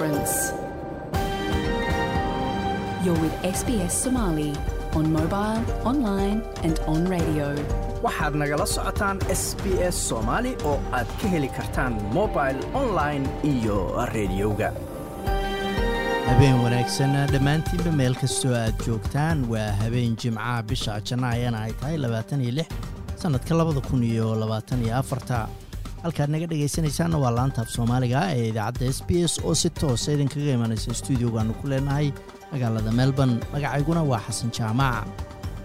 difference. You're with SBS Somali on mobile, online, and on radio. waxaad nagala socotaan s b s soomaali oo aad ka heli kartaan mobil online iyo rediyoga habeen wanaagsan dhammaantiinba meel kastoo aad joogtaan waa habeen jimcaha bisha janaayana ay tahay labaatan iyo lix sannadka labada kun iyo labaatan iyo afarta halkaad naga dhegaysanaysaanna waa laantaaf soomaaliga ee idaacadda s b s oo si toosa idinkaga imanaysa stuudiogaannu ku leenahay. Magaalada melbourne magacayguna waa xasan jaamac.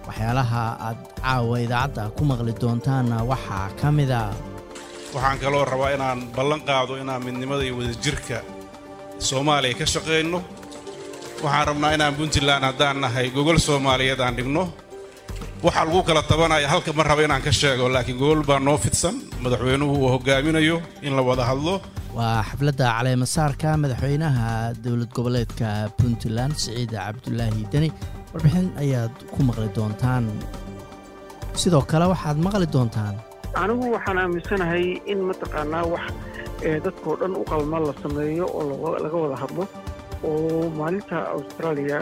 Waxyaalaha aad caawa idaacadda ku maqli doontaanna waxaa ka mida waxaan kaloo rabaa inaan ballan qaado inaan midnimada iyo wadajirka soomaaliya ka shaqayno waxaan rabnaa inaan puntland haddaan nahay gogol soomaaliyeed aan dhigno waxaa lagu kala tabanaya halka ma raba inaan ka sheego laakiin gogol baa noo fidsan. Madaxweynuhu uu hogaaminayo in la wada hadlo. Waa xafladda caleemasaarka madaxweynaha dowlad goboleedka puntland siciid cabdulaahi deni. Warbixin ayaad ku maqli doontaan. Sidoo kale waxaad maqli doontaan. Anigu waxaan aaminsanahay in mataqaanaa wax dadkao dhan u qalma la sameeyo oo laga wada hadlo. Oo maalinta austraaliya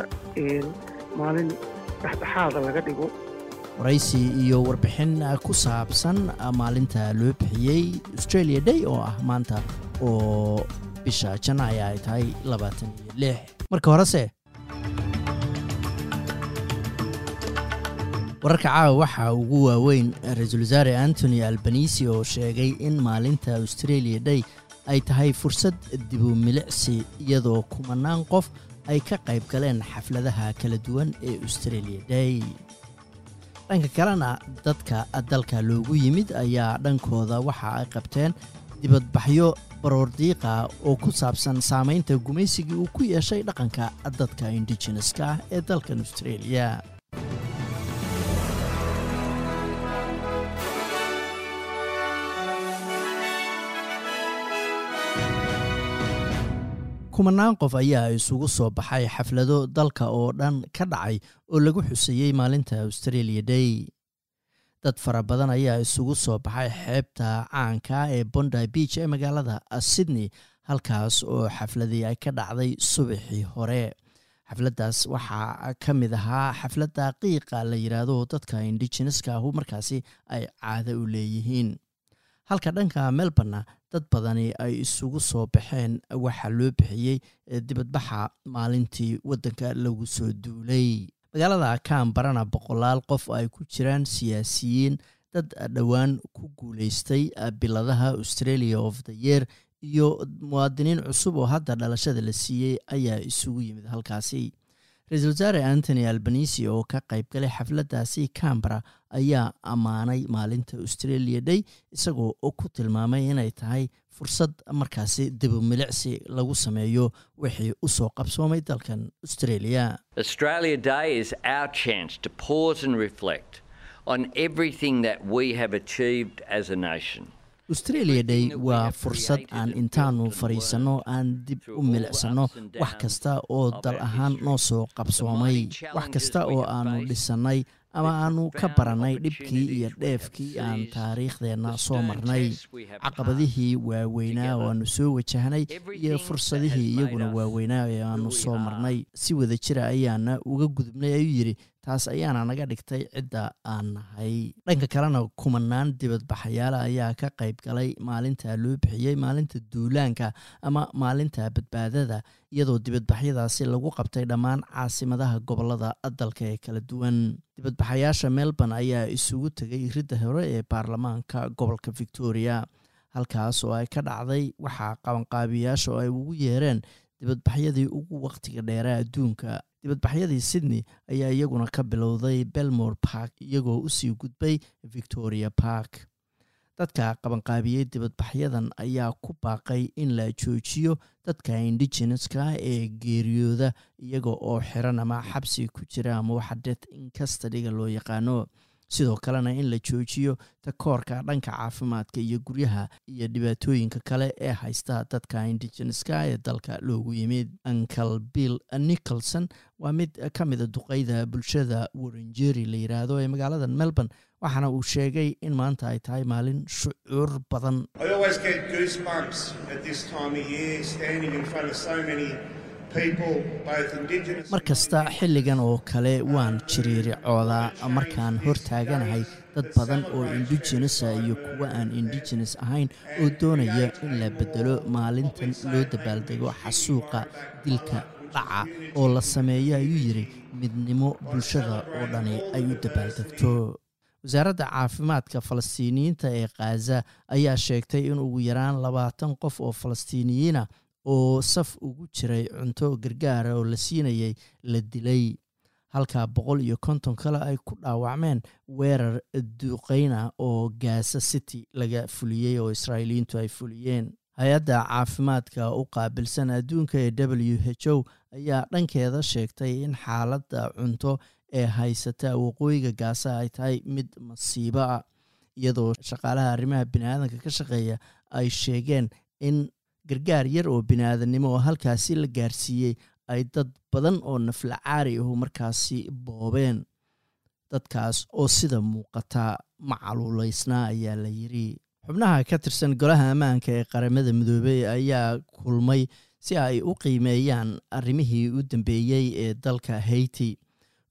maalin dhexdhexaada laga dhigo waraysi iyo warbixin ku saabsan maalinta loo bixiyey australia day oo ah maanta oo bisha janaaya ay tahay labaatan iyo lix. Marka horese wararka caawa waxaa ugu waaweyn ra'iisul wasaare antony albanisi oo sheegay in maalinta australia day ay tahay fursad dibu milicsi iyadoo kumanaan qof ay ka qayb galeen xafladaha kala duwan ee australia day dhanka kalena dadka dalka loogu yimid ayaa dhankooda waxa ay qabteen dibadbaxyo baroordiiqa oo ku saabsan saamaynta gumaysigii uu ku yeeshay dhaqanka dadka indigeneska ah ee dalkan australia kumanaan qof ayaa isugu soo baxay xaflado dalka oo dhan ka dhacay oo lagu xuseeyey maalinta australia day. Dad fara badan ayaa isugu soo baxay xeebta caanka ee bondi beach ee magaalada sydney halkaas oo xafladii ay ka dhacday subaxii hore. Xafladdaas waxaa ka mid ahaa xafladda qiiqa la yidhaahdo dadka indigeneska ahu markaasi ay caado u leeyihiin. Halka dhanka melborna dad badani ay isugu soo baxeen waxaa loo bixiyey dibadbaxa maalintii waddanka lagu soo duulay. Magaalada kambarana boqolaal qof ay ku jiraan siyaasiyiin dad dhowaan ku guulaystay biladaha australia of the year iyo muwaadiniin cusub oo hadda dhalashada la siiyey ayaa isugu yimid halkaasi ra'iisul wasaare antony albanisi oo ka qayb galay xafladdaasi cambara ayaa ammaanay maalinta australia day isagoo oo ku tilmaamay inay tahay fursad markaasi dibumilicsi lagu sameeyo wixii u soo qabsoomay dalkan australia Australia Day waa fursad aan intaanu fadhiisanno aan dib u milicsanno wax kasta oo dal ahaan noo soo qabsoomay wax kasta oo aannu dhisannay ama aannu ka barannay dhibkii iyo dheefkii aan taariikhdeenna soo marnay. caqabadihii waaweynaa oo aannu soo wajahnay iyo fursadihii iyaguna waaweynaa ee aannu soo marnay. Si wada jira ayaana uga gudubnay ayuu yidhi taas ayaana naga dhigtay cidda aan nahay. Dhanka kalena kumanaan dibadbaxayaala ayaa ka qayb galay maalinta loo bixiyey maalinta duulaanka ama maalinta badbaadada iyadoo dibadbaxyadaasi lagu qabtay dhammaan caasimadaha gobollada dalka ee kala duwan. Dibadbaxayaasha melbourne ayaa isugu tegay ridda hore ee baarlamaanka gobolka victoria halkaas oo ay ka dhacday waxaa qabanqaabiyaasha oo ay ugu yeereen dibadbaxyadii ugu wakhtiga dheeraa adduunka dibadbaxyadii sydney ayaa iyaguna ka bilowday belmore park iyagoo u sii gudbay victoria park. Dadka qabanqaabiyey dibadbaxyadan ayaa ku baaqay in la joojiyo dadka indigeneska ee geeriyooda iyaga oo xiran ama xabsi ku jira ama waxa death in custadiga loo yaqaano sidoo kalena in la joojiyo takoorka dhanka caafimaadka iyo guryaha iyo dhibaatooyinka kale ee haysta dadka indigeneska ee dalka loogu yimid. Ankle bill nicholson waa mid ka mida duqeyda bulshada waranjeri la yiraahdo ee magaalada melbourne waxaana uu sheegay in maanta ay tahay maalin shucuur badan mar kasta xilligan oo kale waan jiriiricoodaa markaan hor taaganahay dad badan oo indigenesa iyo kuwa aan indigenes ahayn oo doonaya in la bedelo maalintan loo dabaaldego xasuuqa dilka dhaca oo la sameeyo ayuu yidhi midnimo bulshada oo dhani ay u dabaaldegto. Wasaaradda caafimaadka falastiiniyiinta ee khaza ayaa sheegtay in ugu yaraan labaatan qof oo falastiiniyiina oo saf ugu jiray cunto gargaara oo la siinayay la dilay. Halka boqol iyo konton kale ay ku dhaawacmeen weerar duqeyna oo gaza city laga fuliyey oo israa'iiliyiintu ay fuliyeen. Hay'adda caafimaadka u qaabilsan adduunka ee w h o ayaa dhankeeda sheegtay in xaaladda cunto ee haysata waqooyiga gaasa ay tahay mid masiibo ah iyadoo shaqaalaha arrimaha biniaadanka ka shaqeeya ay sheegeen in gargaar yar oo biniaadanimo oo halkaasi la gaarsiiyey ay dad badan oo nafla caari ahu markaasi boobeen. Dadkaas oo sida muuqata macaluulaysnaa ayaa la yiri xubnaha ka tirsan golaha ammaanka ee qaramada midoobey ayaa kulmay si ay u qiimeeyaan arrimihii u dambeeyey ee dalka haiti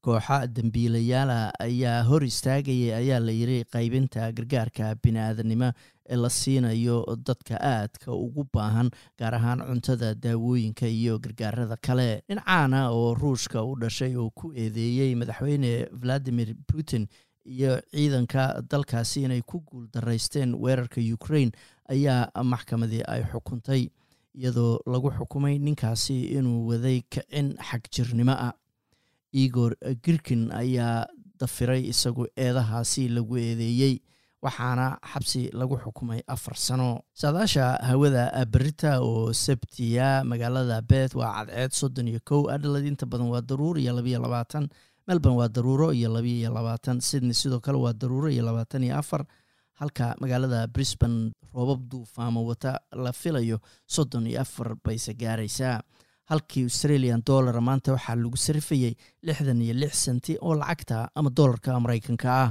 kooxa dembiilayaala ayaa hor istaagayay ayaa la qaybinta gargaarka bini-aadanimo ee la siinayo dadka aadka ugu baahan gaar ahaan cuntada daawooyinka iyo gargaarada kale. Dhincaana oo ruushka u dhashay oo ku eedeeyey madaxweyne valadimir putin iyo ciidanka dalkaasi inay ku guul daraysteen weerarka ukraine ayaa maxkamadii ay xukuntay iyadoo lagu xukumay ninkaasi inuu waday kicin xagjirnimo ah igor girkin ayaa dafiray isagu eedahaasi lagu eedeeyey waxaana xabsi lagu xukumay afar sano. Saadaasha hawada berita oo sabtiya magaalada bet waa cadceed soddon iyo kow. Adhalad inta badan waa daruur iyo labiyo labaatan. Melbourne waa daruuro iyo labiyo labaatan. Sydney sidoo kale waa daruuro iyo labaatan iyo afar. Halka magaalada brisbane roobab duufaamo wata la filayo soddon iyo afar bayse gaaraysaa halkii australian dollar maanta waxaa lagu sarifayay lixdan iyo lix senti oo lacagta ama dollarka maraykanka ah.